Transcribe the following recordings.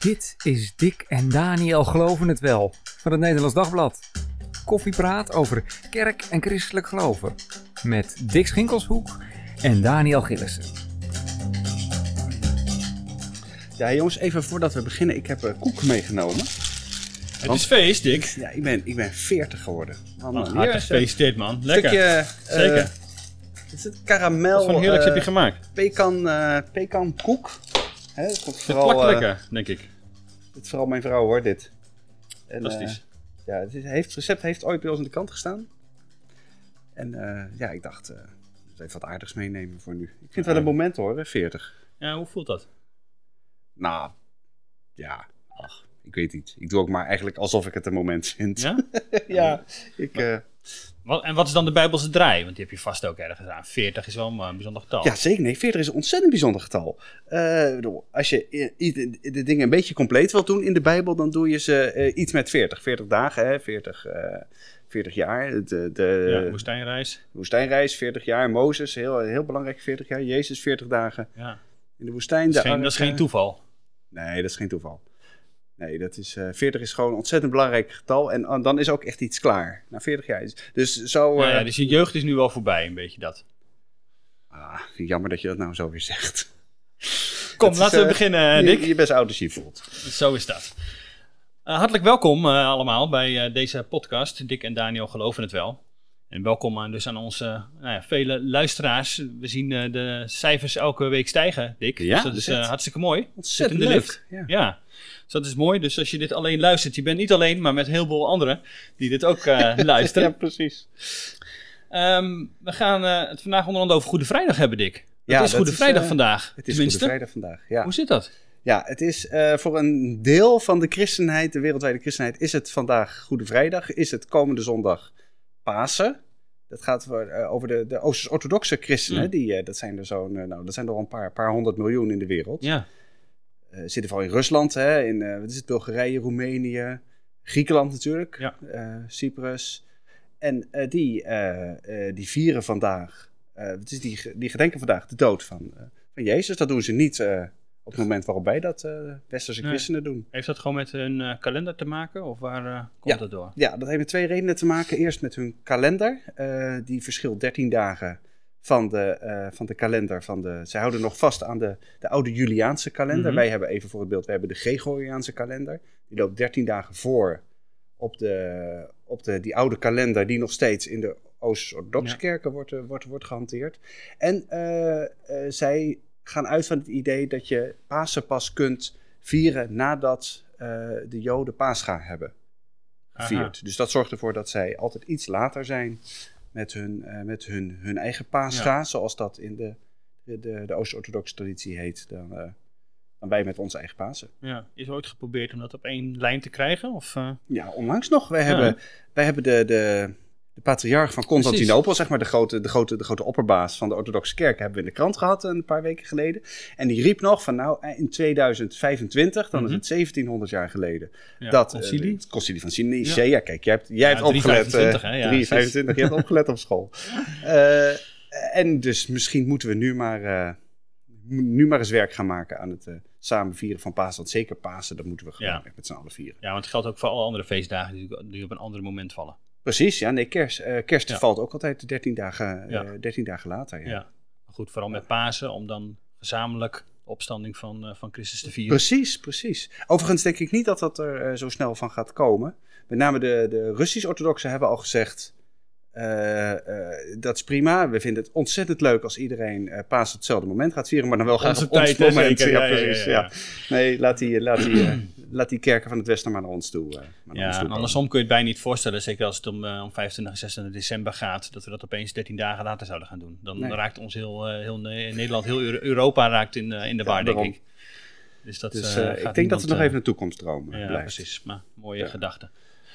Dit is Dick en Daniel Geloven het Wel van het Nederlands Dagblad. Koffiepraat over kerk en christelijk geloven. Met Dick Schinkelshoek en Daniel Gillissen. Ja, jongens, even voordat we beginnen. Ik heb uh, koek meegenomen. Het is feest, Dick. Ja, ik ben, ik ben 40 geworden. Man, man, hartelijk gefeliciteerd, man. Lekker. Stukje, Zeker. Uh, is het karamel? Wat voor heerlijks uh, heb je gemaakt? Pekan, uh, pekan koek. Hè, het komt Het vooral, plakt uh, lekker, denk ik. dit is vooral mijn vrouw hoor, dit. En, Fantastisch. eh, ja, het, is, heeft, het recept heeft ooit bij ons aan de kant gestaan. En eh, ja, ik dacht, eh even wat aardigs meenemen voor nu. Ik vind het wel een moment hoor, hè, 40. Ja, hoe voelt dat? Nou, ja, ach, ik weet niet. Ik doe ook maar eigenlijk alsof ik het een moment vind. Ja? ja, ik... eh, Wat, en wat is dan de Bijbelse draai? Want die heb je vast ook ergens aan. 40 is wel een eh, bijzonder getal. Ja, zeker. Nee, 40 is een ontzettend bijzonder getal. Bedoel, als je de dingen een beetje compleet wilt doen in de Bijbel, dan doe je ze eh, iets met 40. 40 dagen, hè? 40, eh 40 jaar. De, de Ja, woestijnreis. woestijnreis, 40 jaar. Mozes, heel, heel belangrijk, 40 jaar. Jezus, 40 dagen Ja. in de woestijn. Dat is, De geen, dat is ark, geen toeval. Nee, dat is geen toeval. Nee, dat is, eh 40 is gewoon een ontzettend belangrijk getal. En eh, dan is ook echt iets klaar. Na 40 jaar. is- Dus zo... Ja, eh, ja, dus je jeugd is nu wel voorbij, een beetje dat. ah, jammer dat je dat nou zo weer zegt. Kom, is, laten we beginnen, Dick. je best oud je voelt. Zo is dat. Hartelijk welkom allemaal bij deze podcast. Dick en Daniel geloven het wel. En welkom aan, dus aan onze nou ja, vele luisteraars. We zien de cijfers elke week stijgen, Dick. Ja, dus dat is hartstikke mooi. Ontzettend Zit in de leuk. Ja. Ja, dus dat is mooi. Dus als je dit alleen luistert, je bent niet alleen, maar met heel veel anderen die dit ook eh, luisteren. Ja, precies. Ehm, we gaan eh, het vandaag onder andere over Goede Vrijdag hebben, Dick. Het Ja, is dat Goede is, Vrijdag eh, vandaag. Het is tenminste. Goede Vrijdag vandaag. Ja, Hoe zit dat? ja het is voor een deel van de christenheid, de wereldwijde christenheid, is het vandaag Goede Vrijdag. Is het komende zondag Pasen. Dat gaat over de, de Oosters-orthodoxe christenen. Mm. Die, dat zijn er zo'n, nou, dat zijn er al een paar, paar honderd miljoen in de wereld. Ja. Eh, zitten vooral in Rusland, hè, in eh, wat is het, Bulgarije, Roemenië, Griekenland natuurlijk, Ja. eh, Cyprus. En die, die vieren vandaag, het is die, die gedenken vandaag de dood van, van Jezus. Dat doen ze niet op het moment waarop wij dat eh, westerse Nee. christenen doen. Heeft dat gewoon met hun kalender te maken? Of waar komt Ja. dat door? Ja, dat heeft met twee redenen te maken. Eerst met hun kalender. die verschilt 13 dagen van de, eh, van de kalender. Van de, zij houden nog vast aan de, de oude Juliaanse kalender. Mhm. Wij hebben even voor het beeld, we hebben de Gregoriaanse kalender. Die loopt 13 dagen voor op, de, op de, die oude kalender die nog steeds in de Oost-Orthodoxe Ja. kerken wordt, eh, wordt, wordt gehanteerd. En eh, zij gaan uit van het idee dat je Pasen pas kunt vieren nadat de Joden Pascha hebben gevierd. Dus dat zorgt ervoor dat zij altijd iets later zijn met hun, eh, met hun, hun eigen Pascha, zoals dat in de, de, de, de Oost-Orthodoxe traditie heet, dan, eh, dan wij met onze eigen Pasen. Ja. Is ooit geprobeerd om dat op één lijn te krijgen? Of, eh, Ja, onlangs nog. Wij Ja. hebben, wij hebben de, de, de patriarch van Constantinopel, zeg maar de grote, de, grote, de grote opperbaas van de orthodoxe kerk, hebben we in de krant gehad een paar weken geleden. En die riep nog van nou, in 2025, dan Mhm. is het 1725 jaar geleden, ja, dat eh, concilie? het concilie van Nicea. Kijk, jij hebt, jij Ja, hebt opgelet. 325, eh, hè? Ja, 325, je hebt opgelet op school. Eh, en dus misschien moeten we nu maar, eh, nu maar eens werk gaan maken aan het eh, samen vieren van Pasen. Want zeker Pasen, dat moeten we gewoon Ja. echt met z'n allen vieren. Ja, want het geldt ook voor alle andere feestdagen die, die op een ander moment vallen. Precies, ja, nee, kerst, eh, kerst Ja. valt ook altijd 13 dagen, eh, Ja. 13 dagen later. Ja. Ja. Maar goed, vooral met Pasen, om dan gezamenlijk de opstanding van, eh, van Christus te vieren. Precies, precies. Overigens denk ik niet dat dat er eh, zo snel van gaat komen. Met name de, de Russisch-orthodoxen hebben al gezegd, eh, eh, dat is prima. We vinden het ontzettend leuk als iedereen eh Pasen op hetzelfde moment gaat vieren, maar dan wel graag Onze op ons tijd, hè, moment. Ja, Ja, ja, precies. ja, Ja, ja. Nee, laat die, laat, die, laat die kerken van het Westen maar naar ons toe. maar naar ons Ja, toe andersom kun je het bijna niet voorstellen, zeker als het om, om 25 en 26 december gaat, dat we dat opeens 13 dagen later zouden gaan doen. Dan Nee. raakt ons heel, heel Ne- Nederland, heel Euro- Europa raakt in, in de Ja, war, denk ik. Dus dat Dus ik denk dat het nog even een toekomstdroom eh, Ja, blijft. precies. Maar mooie Ja. gedachte.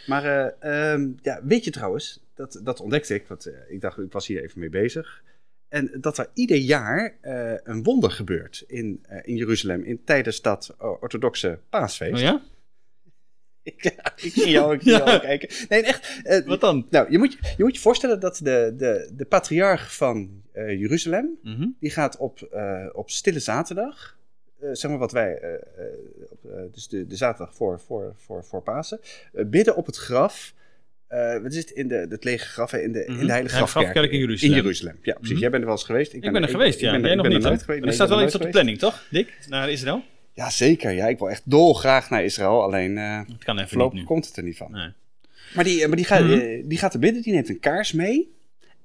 Maar eh, ehm, ja, weet je trouwens, dat, dat ontdekte ik, want eh, ik dacht, ik was hier even mee bezig. En dat er ieder jaar eh, een wonder gebeurt in, eh, in Jeruzalem in, tijdens dat orthodoxe paasfeest. Oh ja? ik, ik zie jou, ik zie Ja. jou kijken. Nee, echt. Wat dan? nou, je moet, je je moet je voorstellen dat de, de, de patriarch van Jeruzalem, Mhm. die gaat op, op Stille Zaterdag, zeg maar wat wij, op, dus de, de zaterdag voor, voor, voor, voor Pasen, bidden op het graf. Eh, wat is het? In de, het lege graf, in de, in Mhm. de Heilige Heilige Grafkerk. In Jeruzalem. In Jeruzalem, ja precies. Mhm. Jij bent er wel eens geweest. Ik ben er geweest, ja. Ik ben, Jij ik nog niet, er nooit geweest. Maar er staat wel iets op de er planning, toch, Dick? Naar Israël? Ja, zeker. Ja, ik wil echt dolgraag naar Israël. Alleen eh Het kan even niet voorlopig komt het er niet van. Nee. Maar die, eh, maar die, gaat, Mhm. eh, die gaat er bidden, die neemt een kaars mee.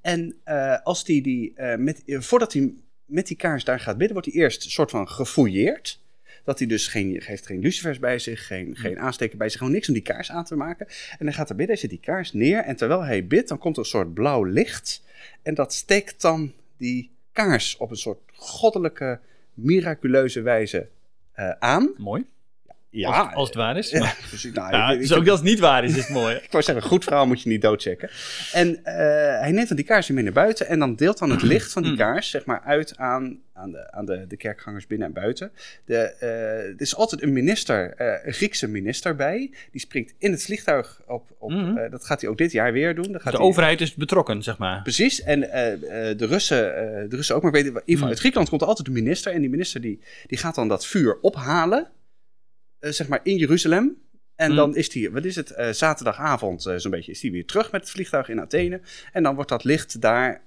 En eh, als die, die, eh, met, eh, voordat hij met die kaars daar gaat bidden, wordt hij eerst een soort van gefouilleerd. Dat hij dus geen, geeft geen lucifers bij zich, geen, geen aansteker bij zich, gewoon niks om die kaars aan te maken. En dan gaat hij bidden, hij zet die kaars neer. En terwijl hij bidt, dan komt er een soort blauw licht. En dat steekt dan die kaars op een soort goddelijke, miraculeuze wijze eh, aan. Mooi. Ja, als, als het waar is. ja, Maar- precies. Nou, Ja, ik- ik- dus ook als het niet waar is, is het mooi. ik wou zeggen, goed verhaal moet je niet doodchecken. En eh, hij neemt dan die kaars mee naar buiten en dan deelt dan het licht van die Mm. kaars zeg maar, uit aan, aan, de, aan de, de kerkgangers binnen en buiten. De, eh, er is altijd een minister, eh, een Griekse minister bij. Die springt in het vliegtuig op. op Mhm. eh, dat gaat hij ook dit jaar weer doen. Gaat De hij- overheid is betrokken, zeg maar. Precies, en eh, eh, de, Russen, eh, de Russen ook, maar weet, in ieder geval Mm. uit Griekenland komt er altijd een minister. En die minister die, die gaat dan dat vuur ophalen, eh, zeg maar in Jeruzalem. En Mm. dan is die, wat is het, eh, zaterdagavond eh, zo'n beetje, is die weer terug met het vliegtuig in Athene. En dan wordt dat licht daar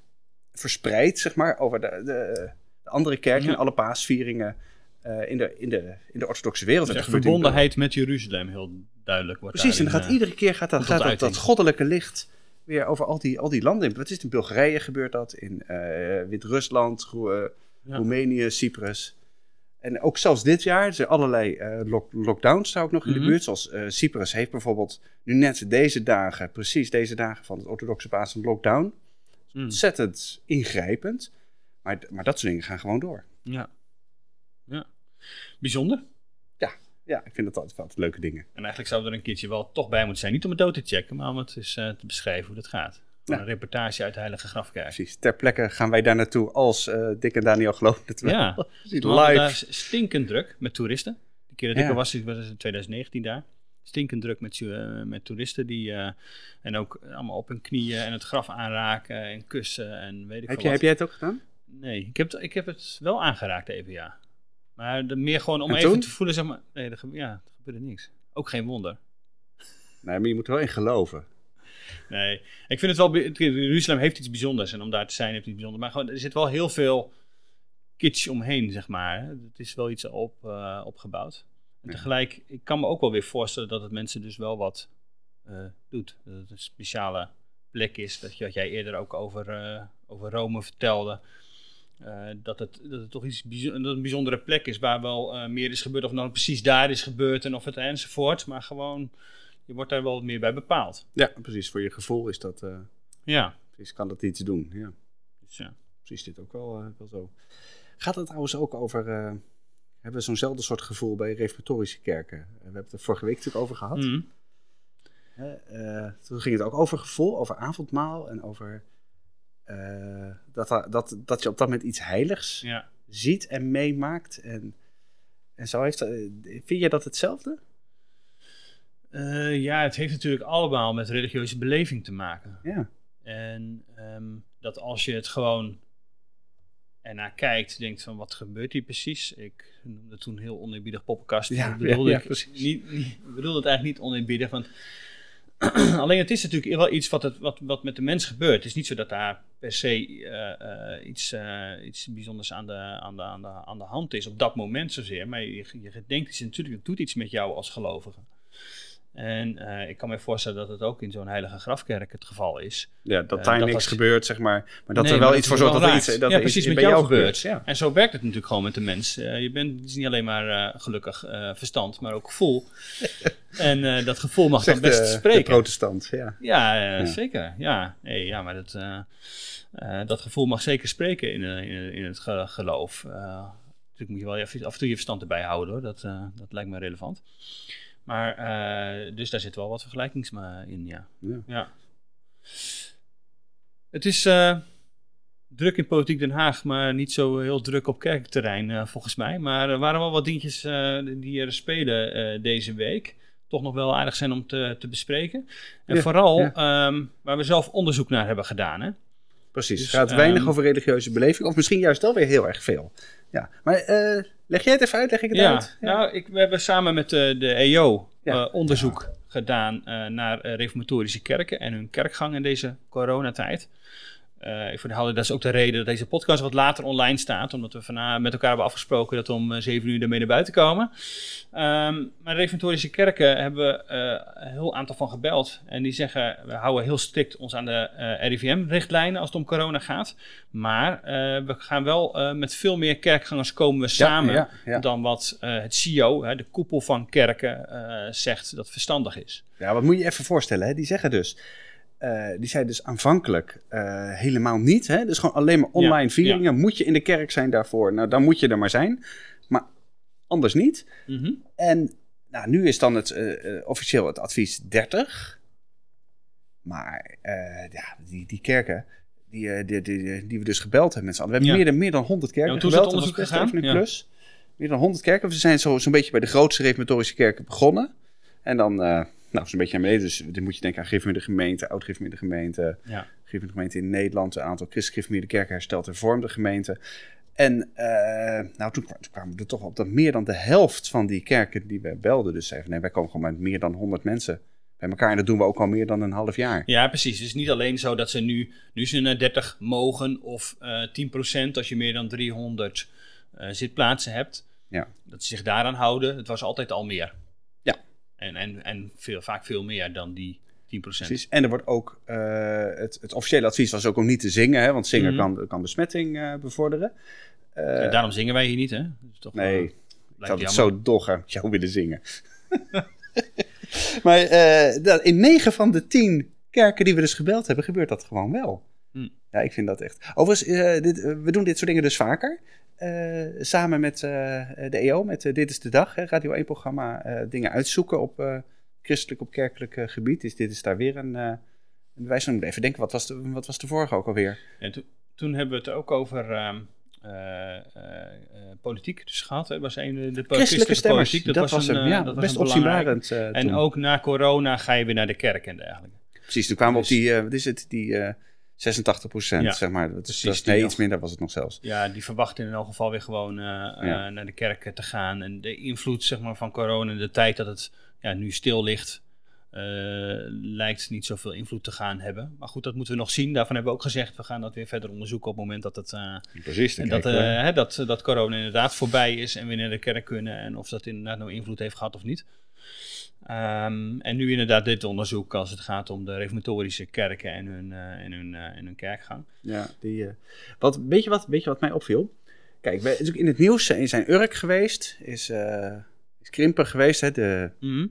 verspreid, zeg maar, over de, de, de andere kerken Ja. en alle paasvieringen eh, in, de, in, de, in de orthodoxe wereld. Dus in- verbondenheid met Jeruzalem heel duidelijk wordt Precies, en gaat eh, iedere keer gaat dat, gaat dat, goddelijke licht weer over al die, al die landen. in. Wat is het? In Bulgarije gebeurt dat, in eh, Wit-Rusland, eh. Roemenië, Cyprus. En ook zelfs dit jaar, er zijn allerlei eh, lock- lockdowns daar ook nog in Mhm. de buurt. Zoals eh, Cyprus heeft bijvoorbeeld nu net deze dagen, precies deze dagen van het orthodoxe paas, een lockdown. Mm. Ontzettend ingrijpend. Maar, maar dat soort dingen gaan gewoon door. Ja. ja. Bijzonder. Ja, ik vind dat altijd, altijd leuke dingen. En eigenlijk zou er een keertje wel toch bij moeten zijn. Niet om het dood te checken, maar om het eens eh, te beschrijven hoe dat gaat. Ja. Een reportage uit de Heilige Grafkerk. Precies. Ter plekke gaan wij daar naartoe als eh Dick en Daniel geloven het wel. Ja, we hadden live. daar stinkend druk met toeristen. Die keer dat ik Ja. er was, was in 2019 daar. Stinkend druk met, eh, met toeristen die eh, en ook allemaal op hun knieën en het graf aanraken en kussen en weet ik Heb, veel heb jij het ook gedaan? Nee, ik heb, het- ik heb het wel aangeraakt even, ja. Maar de, meer gewoon om En even toen? te voelen, zeg maar... Nee, er, ja, er gebeurde niks. Ook geen wonder. Nee, maar je moet er wel in geloven. Nee, ik vind het wel... Jeruzalem heeft iets bijzonders. En om daar te zijn heeft iets bijzonders. Maar gewoon, er zit wel heel veel kitsch omheen, zeg maar. Het is wel iets op, eh, opgebouwd. En tegelijk, ik kan me ook wel weer voorstellen dat het mensen dus wel wat eh, doet. Dat het een speciale plek is. Dat je, wat jij eerder ook over, eh, over Rome vertelde. Dat, het, dat het toch iets dat een bijzondere plek is waar wel meer is gebeurd. Of nou precies daar is gebeurd en of het enzovoort. Maar gewoon, je wordt daar wel wat meer bij bepaald. Ja, precies. Voor je gevoel is dat, eh, Ja, precies, kan dat iets doen. Ja, dus ja. precies dit ook wel, eh, wel zo. Gaat het trouwens ook over... eh, hebben we zo'nzelfde soort gevoel bij reformatorische kerken? We hebben het er vorige week natuurlijk over gehad. Mhm. Eh, toen ging het ook over gevoel, over avondmaal en over... dat, dat, dat je op dat moment iets heiligs ja. ziet en meemaakt. En, en zo heeft... vind jij dat hetzelfde? Eh, ja, het heeft natuurlijk allemaal met religieuze beleving te maken. Ja. En ehm, dat als je het gewoon ernaar kijkt, denkt van wat gebeurt hier precies? Ik noemde toen heel oneerbiedig poppenkast. Ja, bedoelde ja, ja, ik niet, niet, ik bedoelde het eigenlijk niet oneerbiedig, want alleen het is natuurlijk wel iets wat, het, wat, wat met de mens gebeurt. Het is niet zo dat daar per se eh, eh, iets, iets bijzonders aan de, aan, de, aan, de, aan de hand is op dat moment zozeer. Maar je, je gedenkt is natuurlijk, het doet iets met jou als gelovige. En eh, ik kan me voorstellen dat het ook in zo'n heilige grafkerk het geval is. Ja, dat Eh, daar niks dat- gebeurt, zeg maar. Maar dat Nee, er wel iets voor zorgt dat er iets, dat Ja, iets precies, bij met jou jou gebeurt. gebeurt. Ja. En zo werkt het natuurlijk gewoon met de mens. Eh, je bent het is niet alleen maar gelukkig verstand, maar ook gevoel. en dat gevoel mag dan best de, de spreken. protestant, ja. Ja, Ja. zeker. Ja, nee, ja maar dat, dat gevoel mag zeker spreken in, in, in het ge- geloof. Natuurlijk moet je wel af en toe je verstand erbij houden hoor. Dat, dat lijkt me relevant. Maar, eh, dus daar zit wel wat vergelijkings in, ja. Ja. ja. Het is eh, druk in Politiek Den Haag, maar niet zo heel druk op kerkterrein eh, volgens mij. Maar er waren wel wat dingetjes die er spelen deze week. Toch nog wel aardig zijn om te, te bespreken. En Ja, vooral ja. ehm, waar we zelf onderzoek naar hebben gedaan. Hè? Precies. Dus, het gaat weinig ehm, over religieuze beleving, of misschien juist wel weer heel erg veel. Ja, maar eh, Leg jij het even uit, leg ik het Ja, uit? nou, ik, we hebben samen met de, de EO Ja. eh, onderzoek gedaan eh, naar eh, reformatorische kerken en hun kerkgang in deze coronatijd. Eh ik verhaalde, dat is ook de reden dat deze podcast wat later online staat, omdat we vanavond met elkaar hebben afgesproken dat we om eh, 7 uur ermee naar buiten komen. Ehm, maar reformatorische kerken hebben we eh, een heel aantal van gebeld. En die zeggen, we houden heel strikt ons aan de eh, RIVM-richtlijnen als het om corona gaat. Maar eh, we gaan wel eh, met veel meer kerkgangers komen we samen ja, ja. dan wat eh, het CIO, hè, de koepel van kerken, eh, zegt dat verstandig is. Ja, wat moet je je even voorstellen? Hè? Die zeggen dus, eh, die zei dus aanvankelijk eh, helemaal niet. Hè? Dus gewoon alleen maar online Ja, vieringen. Moet je in de kerk zijn daarvoor? Nou, dan moet je er maar zijn. Maar anders niet. Mhm. En nou, nu is dan het, eh, officieel het advies 30. Maar ja, die, die kerken, die, die, die, die we dus gebeld hebben met z'n allen. We hebben Ja. meer, dan, meer dan 100 kerken Ja, want hoe is het gebeld. onderzoek dat gegaan? plus. Meer dan 100 kerken. We zijn zo- zo'n beetje bij de grootste reformatorische kerken begonnen. En dan, nou, zo'n beetje naar beneden. Dus dan moet je denken aan gereformeerde gemeente, oud-gereformeerde gemeente, Ja. gereformeerde gemeente in Nederland, een aantal christelijk kerken hersteld hervormde gemeenten. En eh, nou, toen, kwa- toen kwamen we er toch op dat meer dan de helft van die kerken die we belden, dus zeiden van, nee, wij komen gewoon met meer dan 100 mensen bij elkaar. En dat doen we ook al meer dan een half jaar. Ja, precies. Het is niet alleen zo dat ze nu, nu ze naar 30 mogen of eh 10% als je meer dan 300 eh, zitplaatsen hebt. Ja. Dat ze zich daaraan houden. Het was altijd al meer. En, en, en veel, vaak veel meer dan die 10%. Precies. En er wordt ook, eh, het, het officiële advies was ook om niet te zingen, hè, want zingen Mhm. kan, kan besmetting eh, bevorderen. Eh, daarom zingen wij hier niet, hè? Is toch, nee, ik zou het zo met jou willen zingen. maar dat, in 9 van de 10 kerken die we dus gebeld hebben, gebeurt dat gewoon wel. Hm. Ja, ik vind dat echt. Overigens, eh, dit, eh, we doen dit soort dingen dus vaker. Eh, samen met de EO, met Dit is de Dag, hè, Radio 1-programma, eh, dingen uitzoeken op christelijk, op kerkelijk gebied. Dus dit is daar weer een, een van. Even denken, wat was, de, wat was de vorige ook alweer? En to- toen hebben we het ook over ehm, eh, eh, eh, politiek dus gehad. Hè? Was een, de Christelijke stemmers. politiek. Dat, was, een, hem, ja, dat best opzienbarend. En toen. ook na corona ga je weer naar de kerk en dergelijke. Precies, toen kwamen we op Dus- die, wat is het, die 86 procent, Ja, zeg maar. Dat is, precies, dat nee, nog. iets minder was het nog zelfs. Ja, die verwachten in elk geval weer gewoon eh, eh, Ja. naar de kerk te gaan. En de invloed zeg maar, van corona en de tijd dat het ja, nu stil ligt, eh, lijkt niet zoveel invloed te gaan hebben. Maar goed, dat moeten we nog zien. Daarvan hebben we ook gezegd, we gaan dat weer verder onderzoeken op het moment dat het... Precies, en dat, hè, dat, dat corona inderdaad voorbij is en we naar de kerk kunnen en of dat inderdaad nou invloed heeft gehad of niet. Ehm, en nu inderdaad dit onderzoek als het gaat om de reformatorische kerken en hun, eh, en hun, eh, en hun kerkgang. Ja, die, eh, wat, weet, je wat, weet je wat mij opviel? Kijk, we, in het nieuws zijn Urk geweest, is, is Krimpen geweest, hè, de, Mhm.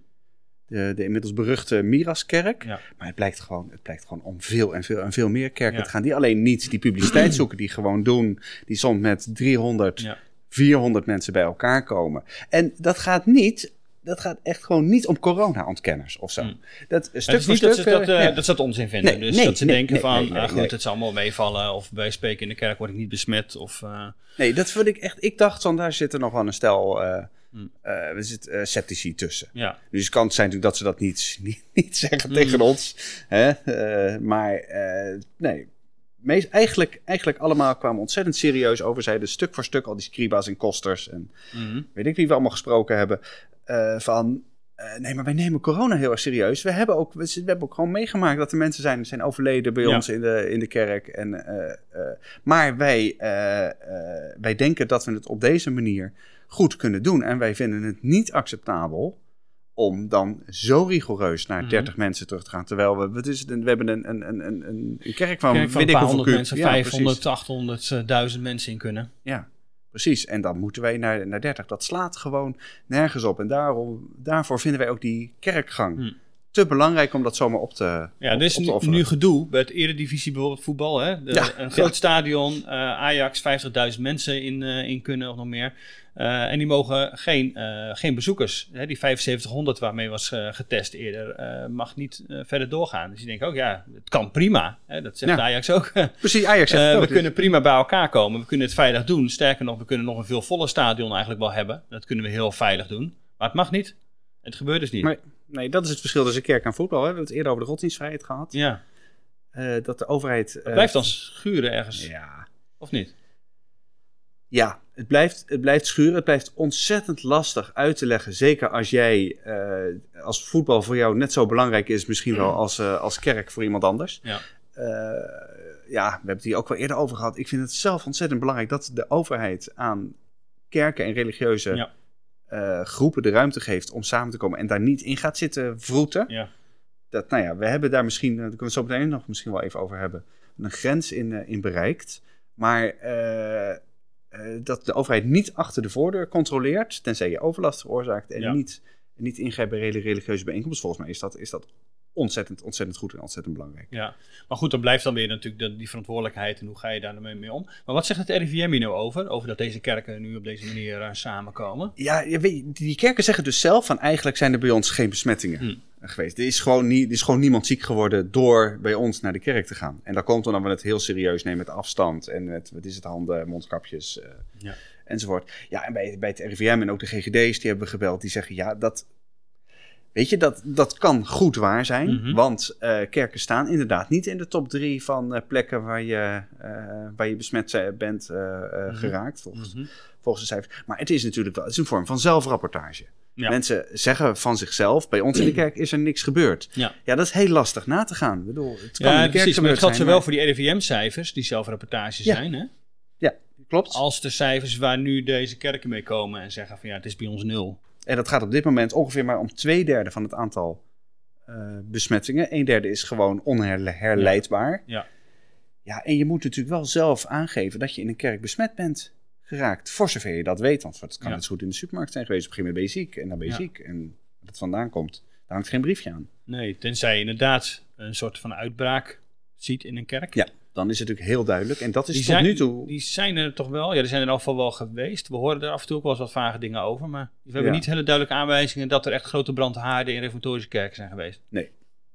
de, de inmiddels beruchte Miraskerk. Ja. Maar het blijkt, gewoon, het blijkt gewoon om veel en veel en veel meer kerken Ja. te gaan. Die alleen niet die publiciteit zoeken, die gewoon doen. Die soms met 300, Ja. 400 mensen bij elkaar komen. En dat gaat niet, dat gaat echt gewoon niet om corona-ontkenners of zo. Mm. Dat, stuk het is dat stuk... ze dat, eh, eh, dat ze dat onzin vinden. Nee, dus nee, dat ze denken van, ah, goed, het zal allemaal meevallen. Of wij spreken in de kerk word ik niet besmet. Of, eh, Nee, dat vind ik echt. Ik dacht van daar zitten nog wel een stel. Hmm. er zit sceptici tussen. ja. Dus het kan zijn natuurlijk dat ze dat niet, niet, niet zeggen Hmm. tegen ons. Hè? Maar nee. Meest, eigenlijk, eigenlijk allemaal kwamen ontzettend serieus over. Zeiden stuk voor stuk al die scriba's en kosters. En weet ik wie we allemaal gesproken hebben. Eh, van. eh, nee, maar wij nemen corona heel erg serieus. We hebben ook, we, we hebben ook gewoon meegemaakt dat er mensen zijn, zijn overleden bij Ja. ons in de, in de kerk. En, eh, maar wij, wij denken dat we het op deze manier goed kunnen doen. En wij vinden het niet acceptabel om dan zo rigoureus naar Mhm. 30 mensen terug te gaan. Terwijl we, wat is het, we hebben een, een, een, een, een kerk van, Kerk van weet ik hoeveel mensen, Ja, 500, precies. 800, eh, 1000 mensen in kunnen. Ja, precies. En dan moeten wij naar, naar 30. Dat slaat gewoon nergens op. En daarom, daarvoor vinden wij ook die kerkgang Hm. te belangrijk om dat zomaar op te Ja, op, er is nu, gedoe bij het Eredivisie bijvoorbeeld voetbal. Hè? De- Ja, een groot ja. stadion, eh, Ajax, 50.000 mensen in, eh, in kunnen of nog meer. Eh, en die mogen geen, eh, geen bezoekers. Hè? Die 7500 waarmee was eh, getest eerder, mag niet verder doorgaan. Dus je denkt ook, ja, het kan prima. Hè? Dat zegt Ja. Ajax ook. Precies, Ajax zegt het we Dus- kunnen prima bij elkaar komen. We kunnen het veilig doen. Sterker nog, we kunnen nog een veel voller stadion eigenlijk wel hebben. Dat kunnen we heel veilig doen. Maar het mag niet. Het gebeurt dus niet. Maar- Nee, dat is het verschil tussen kerk en voetbal. Hè. We hebben het eerder over de godsdienstvrijheid gehad. ja, dat de overheid... eh, blijft dan schuren ergens. Ja. Of niet? Ja, het blijft, het blijft schuren. Het blijft ontzettend lastig uit te leggen. Zeker als jij, eh, als voetbal voor jou net zo belangrijk is, misschien wel als, eh, als kerk voor iemand anders. Ja. Eh, ja, we hebben het hier ook wel eerder over gehad. Ik vind het zelf ontzettend belangrijk dat de overheid aan kerken en religieuze Ja. groepen de ruimte geeft om samen te komen en daar niet in gaat zitten vroeten. Ja. Dat, nou ja, we hebben daar misschien, daar kunnen we het zo meteen nog misschien wel even over hebben, een grens in, in bereikt. Maar dat de overheid niet achter de voordeur controleert, tenzij je overlast veroorzaakt en Ja. niet, niet ingrijpt bij reli- religieuze bijeenkomsten. Volgens mij is dat, is dat ontzettend, ontzettend goed en ontzettend belangrijk. Ja, maar goed, dan blijft dan weer natuurlijk de, die verantwoordelijkheid en hoe ga je daar mee, mee om. Maar wat zegt het RIVM hier nou over? Over dat deze kerken nu op deze manier eh, samenkomen? Ja, je weet, die kerken zeggen dus zelf van eigenlijk zijn er bij ons geen besmettingen Hm. Geweest. Er is, gewoon niet, er is gewoon niemand ziek geworden door bij ons naar de kerk te gaan. En dat komt omdat we het heel serieus nemen met afstand en met, wat is het, handen, mondkapjes eh, Ja. enzovoort. Ja, en bij, bij het RIVM en ook de GGD's die hebben we gebeld, die zeggen ja, dat... Weet je, dat, dat kan goed waar zijn, Mhm. want eh, kerken staan inderdaad niet in de top drie van eh, plekken waar je, waar je besmet bent Mhm. geraakt, volgens, Mhm. volgens de cijfers. Maar het is natuurlijk wel, het is een vorm van zelfrapportage. Ja. Mensen zeggen van zichzelf, bij ons in de kerk is er niks gebeurd. Ja. ja, dat is heel lastig na te gaan. Ik bedoel, het kan in de Ja, kerk precies. Maar dat geldt zowel maar- voor die RIVM-cijfers, die zelfrapportage Ja. zijn, hè? Klopt. als de cijfers waar nu deze kerken mee komen en zeggen van ja, het is bij ons nul. En dat gaat op dit moment ongeveer maar om twee derde van het aantal eh, besmettingen. Een derde is gewoon onherleidbaar. Ja. Ja, en je moet natuurlijk wel zelf aangeven dat je in een kerk besmet bent geraakt. Voor zover je dat weet. Want het kan net zo goed in de supermarkt zijn geweest. Op een gegeven moment ben je ziek en dan ben je Ja. ziek. En waar het vandaan komt, daar hangt geen briefje aan. Nee, tenzij je inderdaad een soort van uitbraak ziet in een kerk. Ja, dan is het natuurlijk heel duidelijk. En dat is Die tot zijn, nu toe... die zijn er toch wel, ja, die zijn er in ieder geval wel geweest. We horen er af en toe ook wel eens wat vage dingen over, maar we hebben Ja. niet hele duidelijke aanwijzingen dat er echt grote brandhaarden in reformatorische kerken zijn geweest.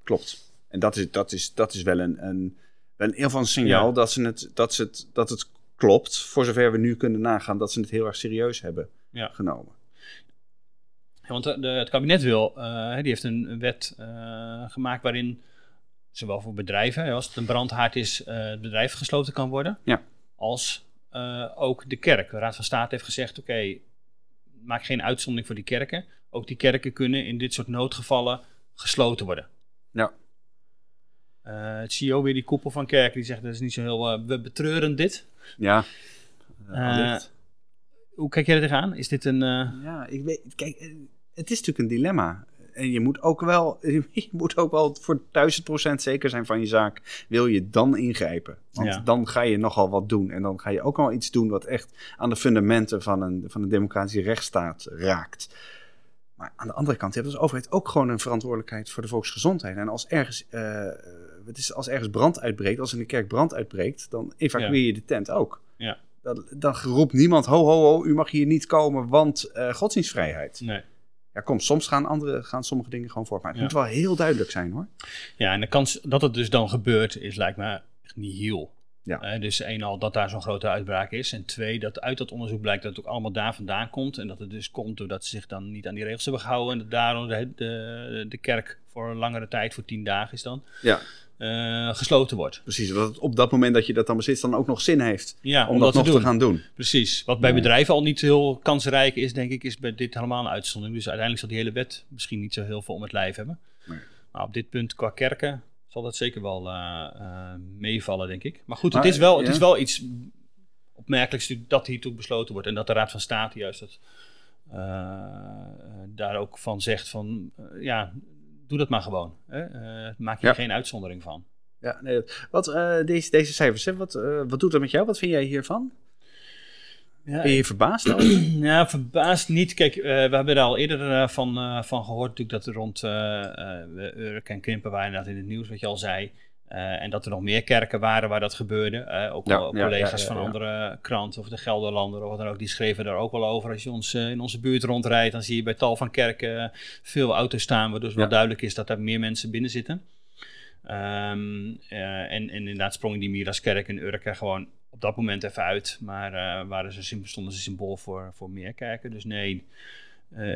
Klopt. En dat is, dat is, dat is wel een, een, wel van signaal Ja. dat, ze het, dat, ze het, dat het klopt. Voor zover we nu kunnen nagaan dat ze het heel erg serieus hebben Ja. genomen. Ja, want de, de- het kabinet wil, eh, die heeft een, wet eh, gemaakt waarin zowel voor bedrijven, als het een brandhaard is, eh, het bedrijf gesloten kan worden, Ja. als eh, ook de kerk. De Raad van State heeft gezegd, oké, maak geen uitzondering voor die kerken. Ook die kerken kunnen in dit soort noodgevallen gesloten worden. Ja. Eh, het CEO weer die koepel van kerken, die zegt dat is niet zo heel, eh, we betreuren dit. Ja. Eh. Hoe kijk jij er tegenaan? Is dit een... eh, ja, ik weet... Kijk, eh, het is natuurlijk een dilemma. En je moet ook wel, je moet ook wel voor duizend procent zeker zijn van je zaak. Wil je dan ingrijpen? Want Ja. dan ga je nogal wat doen. En dan ga je ook wel iets doen wat echt aan de fundamenten van een, van een democratische rechtsstaat raakt. Maar aan de andere kant, je hebt als overheid ook gewoon een verantwoordelijkheid voor de volksgezondheid. En als ergens, het is als ergens brand uitbreekt, als in de kerk brand uitbreekt, dan evacueer je de tent ook. Ja. Dan, dan roept niemand, ho, ho, ho, u mag hier niet komen, want eh, godsdienstvrijheid. nee. Ja, kom, soms gaan, andere, gaan sommige dingen gewoon voort. Maar het Ja. moet wel heel duidelijk zijn, hoor. Ja, en de kans dat het dus dan gebeurt is lijkt me echt niet heel. Ja. Eh, dus één al dat daar zo'n grote uitbraak is. En twee, dat uit dat onderzoek blijkt dat het ook allemaal daar vandaan komt. En dat het dus komt doordat ze zich dan niet aan die regels hebben gehouden. En dat daarom de, de, de kerk voor een langere tijd, voor tien dagen is dan, Ja, eh, gesloten wordt. precies. Dat het op dat moment dat je dat dan bezit, dan ook nog zin heeft Ja, om, dat, nog te doen. gaan doen. Precies. Wat bij bedrijven al niet heel kansrijk is, denk ik, is bij dit helemaal een uitzondering. Dus uiteindelijk zal die hele wet misschien niet zo heel veel om het lijf hebben. Nee. Maar op dit punt qua kerken zal dat zeker wel eh, eh, meevallen, denk ik. Maar goed, Maar, het, is wel, het ja. is wel iets opmerkelijks dat hiertoe besloten wordt. En dat de Raad van State juist dat, daar ook van zegt van, ja, doe dat maar gewoon. Hè? Eh, maak je Ja. er geen uitzondering van. Ja, nee, wat, eh, deze, deze cijfers, hè, wat, eh, wat doet dat met jou? Wat vind jij hiervan? Ja, Ben je verbaasd over? Ja, verbaasd niet. Kijk, we hebben er al eerder van, van gehoord natuurlijk dat er rond eh, Urk en Krimpen waren inderdaad in het nieuws, wat je al zei. Eh, en dat er nog meer kerken waren waar dat gebeurde. Eh, ook Ja, wel ja, collega's ja, van andere kranten of de Gelderlander of wat dan ook, die schreven daar ook wel over. Als je ons eh, in onze buurt rondrijdt, dan zie je bij tal van kerken veel auto's staan, waardoor wel Ja. duidelijk is dat er meer mensen binnen zitten. Ehm, eh, en, en inderdaad sprongen die Miraskerk en Urk er gewoon op dat moment even uit. Maar waren ze, stonden ze symbool voor, voor meer kerken. Dus nee,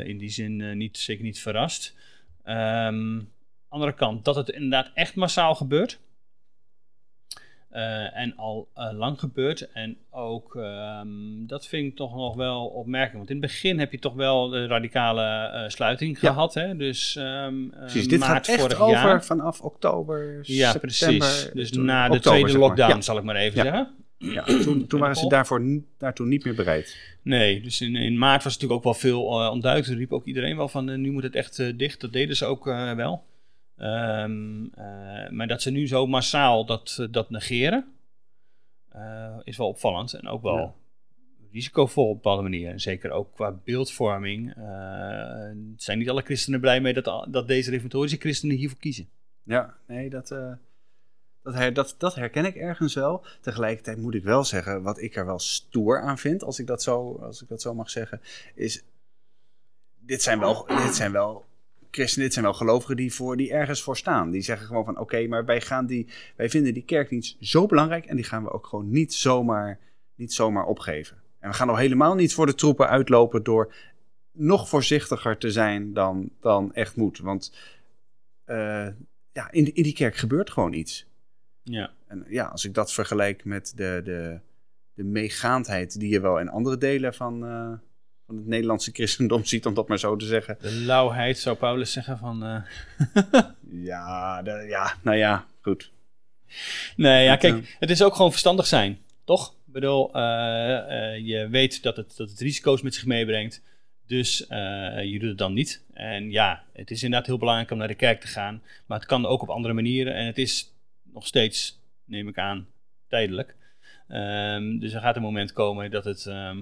in die zin niet, zeker niet verrast. Ehm andere kant, dat het inderdaad echt massaal gebeurt. Eh, en al eh, lang gebeurt. En ook, ehm, dat vind ik toch nog wel opmerkelijk. Want in het begin heb je toch wel de radicale eh, sluiting Ja. gehad. Hè? Dus ehm Precies, dit maart gaat echt vorig over jaar. vanaf oktober, Ja, september. precies. Dus toen- na de oktober, tweede zeg maar. lockdown, Ja. zal ik maar even Ja. zeggen. Ja, toen, toen waren ze daarvoor, daartoe niet meer bereid. Nee, dus in, in maart was het natuurlijk ook wel veel uh, ontduikt. Er riep ook iedereen wel van, nu moet het echt dicht. Dat deden ze ook wel. Ehm, eh, maar dat ze nu zo massaal dat, eh, dat negeren, eh, is wel opvallend. En ook wel Ja. risicovol op een bepaalde manier. En zeker ook qua beeldvorming. zijn niet alle christenen blij mee dat, dat deze reformatorische christenen hiervoor kiezen. Ja, nee, dat, dat, her, dat, dat herken ik ergens wel. Tegelijkertijd moet ik wel zeggen, wat ik er wel stoer aan vind, als ik dat zo, als ik dat zo mag zeggen, is. Dit zijn wel, dit zijn wel christenen, dit zijn wel gelovigen die, voor, die ergens voor staan. Die zeggen gewoon van oké, maar wij, gaan die, wij vinden die kerkdienst zo belangrijk en die gaan we ook gewoon niet zomaar, niet zomaar opgeven. En we gaan al helemaal niet voor de troepen uitlopen door nog voorzichtiger te zijn dan, dan echt moet. Want eh, ja, in, in die kerk gebeurt gewoon iets. Ja. En ja, als ik dat vergelijk met de, de, de meegaandheid die je wel in andere delen van, eh, van het Nederlandse christendom ziet, om dat maar zo te zeggen. De lauwheid zou Paulus zeggen van... eh, Ja, de- ja nou ja, goed. Nee, ja, kijk, het is ook gewoon verstandig zijn, toch? Ik bedoel, eh, eh, je weet dat het, dat het risico's met zich meebrengt, dus eh, je doet het dan niet. En ja, het is inderdaad heel belangrijk om naar de kerk te gaan, maar het kan ook op andere manieren en het is nog steeds, neem ik aan, tijdelijk. Ehm, dus er gaat een moment komen dat het ehm,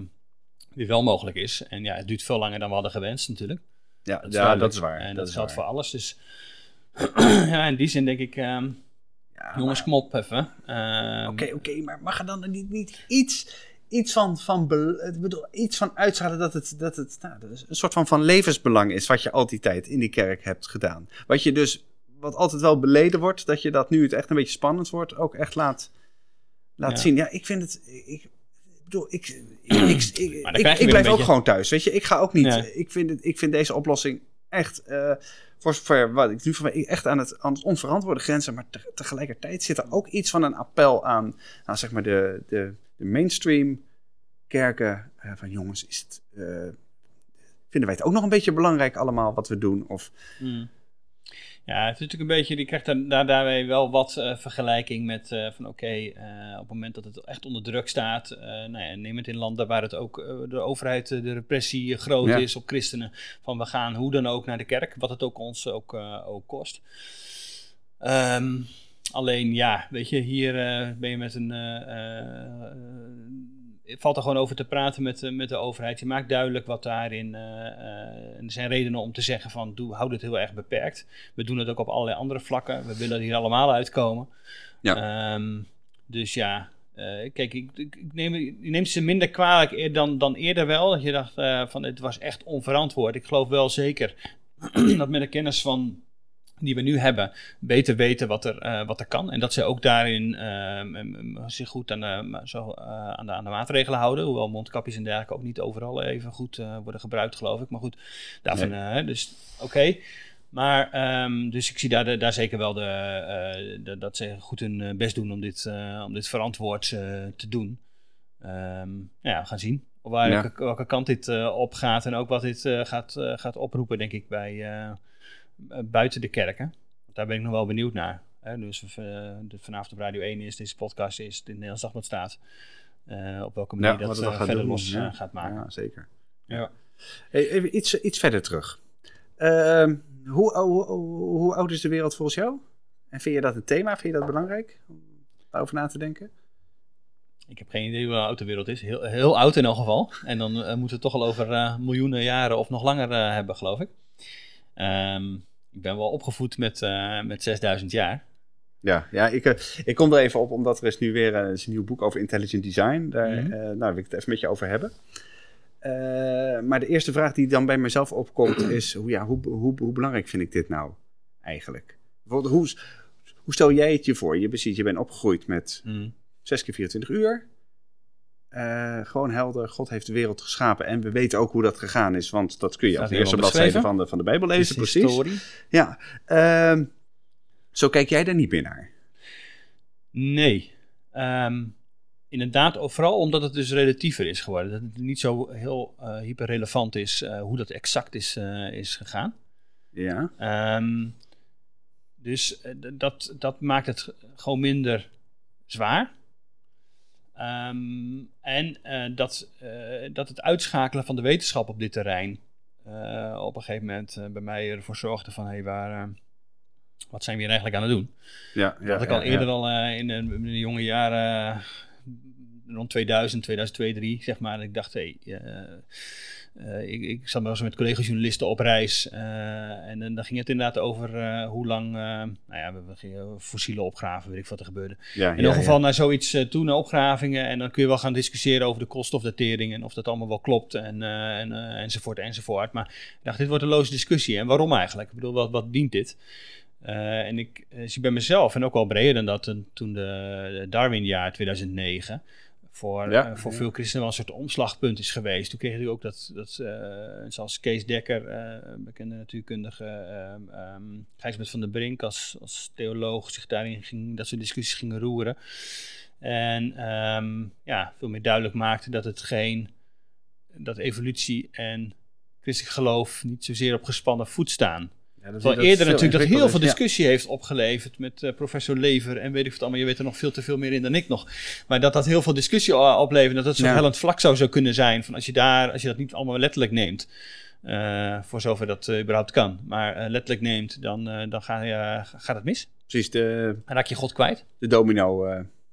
weer wel mogelijk is. En ja, het duurt veel langer dan we hadden gewenst natuurlijk. Ja, Dat is ja dat is waar. En dat, geldt voor alles, dus ja, in die zin denk ik... Ja, Jongens, maar- kom op even. Ehm, Oké, oké, maar mag er dan niet, niet iets, iets van, van, bedoel, iets van uitstralen dat het, dat het nou, een soort van, van levensbelang is wat je al die tijd in die kerk hebt gedaan. Wat je dus, wat altijd wel beleden wordt, dat je dat nu het echt een beetje spannend wordt, ook echt laat, laat Ja. zien. Ja, ik vind het, ik bedoel, ik, ik, ik, ik, Maar blijf ook beetje- gewoon thuis, weet je. Ik ga ook niet, Ja. ik, vind het, ik vind deze oplossing echt... eh, voor zover wat ik nu van echt aan het, aan het onverantwoorde grenzen, maar te- tegelijkertijd zit er ook iets van een appel aan, aan zeg maar de, de, de mainstream kerken. eh, van jongens, is het, eh, vinden wij het ook nog een beetje belangrijk allemaal wat we doen? Of, Mm. Ja, het is natuurlijk een beetje, je krijgt daar, daar, daarbij wel wat eh, vergelijking met eh, van oké, eh, op het moment dat het echt onder druk staat, nou ja, neem het in landen waar het ook de overheid, de repressie groot Ja. is op christenen, van we gaan hoe dan ook naar de kerk, wat het ook ons ook, ook kost. Ehm, alleen ja, weet je, hier ben je met een. Het valt er gewoon over te praten met, met de overheid. Je maakt duidelijk wat daarin. eh, eh, er zijn redenen om te zeggen van doe, hou dit heel erg beperkt. We doen het ook op allerlei andere vlakken. We willen er hier allemaal uitkomen. Ja. Ehm, dus ja, eh, kijk, ik, ik, neem, ik neem ze minder kwalijk eer- dan, dan eerder wel. Dat je dacht eh, van het was echt onverantwoord. Ik geloof wel zeker dat met de kennis van die we nu hebben, beter weten wat er, eh, wat er kan. En dat ze ook daarin em, zich goed aan de, zo, eh, aan, de, aan de maatregelen houden. Hoewel mondkapjes en dergelijke ook niet overal even goed eh, worden gebruikt, geloof ik. Maar goed, daarvan, eh, dus oké. Maar, ehm, dus ik zie daar, daar zeker wel de, eh, de- dat ze goed hun eh, best doen om dit, eh, om dit verantwoord eh, te doen. Ehm, ja, we gaan zien waar, Ja. welke, welke kant dit eh, op gaat en ook wat dit eh, gaat, eh, gaat oproepen, denk ik, bij, eh, eh, buiten de kerken. Daar ben ik nog wel benieuwd naar. Hè, dus eh, de, vanavond op Radio 1 is, deze podcast is, het Nederlands Dagblad staat. Eh, op welke manier Ja, dat eh, verder doen, los ja. eh, gaat maken. ja, zeker. Ja. Hey, even iets, iets verder terug. Ehm, hoe, hoe, hoe, oud is de wereld volgens jou? En vind je dat een thema? Vind je dat belangrijk om daarover na te denken? Ik heb geen idee hoe oud de wereld is. Heel, heel oud in elk geval. En dan eh, moeten we het toch al over eh, miljoenen jaren of nog langer eh, hebben, geloof ik. Ehm, ik ben wel opgevoed met, eh, met 6000 jaar. Ja, ja ik, eh, ik kom er even op omdat er is nu weer eh, is een nieuw boek over intelligent design. Daar Mhm. eh, nou, wil ik het even met je over hebben. Eh, maar de eerste vraag die dan bij mezelf opkomt is: hoe, ja, hoe, hoe, hoe belangrijk vind ik dit nou eigenlijk? Bijvoorbeeld, hoe, hoe stel jij het je voor? Je, precies, je bent opgegroeid met 6 keer 24 uur. Eh, gewoon helder, God heeft de wereld geschapen. En we weten ook hoe dat gegaan is, want dat kun je hier eerste bladzijde van de, van de Bijbel lezen. Precies. historie? Ja, ehm, zo kijk jij daar niet meer naar. Nee. Ehm, inderdaad, vooral omdat het dus relatiever is geworden. Dat het niet zo heel uh, hyperrelevant is uh, hoe dat exact is, is gegaan. Ja. Um, dus dat, dat maakt het gewoon minder zwaar. Um, en dat, dat het uitschakelen van de wetenschap op dit terrein op een gegeven moment bij mij ervoor zorgde van hey, waar, wat zijn we hier eigenlijk aan het doen? Ja, ja, dat ik al eerder al in, in, de jonge jaren rond 2000, 2002, 2003, zeg maar. ik dacht, hé, hey, uh, ik, ik zat wel eens met collega-journalisten op reis. Uh, en, en dan ging het inderdaad over uh, hoe lang, nou ja, we, gingen fossiele opgraven, weet ik wat er gebeurde. Ja, in ieder geval naar zoiets toe, naar opgravingen. En dan kun je wel gaan discussiëren over de koolstofdatering en of dat allemaal wel klopt en, en, enzovoort enzovoort. Maar ik dacht, dit wordt een loze discussie. En waarom eigenlijk? Ik bedoel, wat, wat dient dit? en ik zie bij mezelf, en ook wel breder dan dat, toen de Darwin-jaar 2009 voor, eh, voor veel christenen wel een soort omslagpunt is geweest. Toen kreeg je ook dat, dat uh, zoals Kees Dekker, uh, bekende natuurkundige, um, Gijsbert van der Brink als, als theoloog zich daarin ging, dat soort discussies gingen roeren. En um, ja, veel meer duidelijk maakte dat het geen, dat evolutie en christelijk geloof niet zozeer op gespannen voet staan. Ja, Terwijl eerder natuurlijk dat heel veel discussie heeft opgeleverd met uh, professor Lever en weet ik wat allemaal. Je weet er nog veel te veel meer in dan ik nog. Maar dat dat heel veel discussie oplevert. Dat het zo'n ja. hellend vlak zou, zou kunnen zijn. Van als je daar, als je dat niet allemaal letterlijk neemt. Uh, voor zover dat uh, überhaupt kan. Maar letterlijk neemt, dan, dan ga je, gaat het mis. Precies. De, dan raak je God kwijt. De domino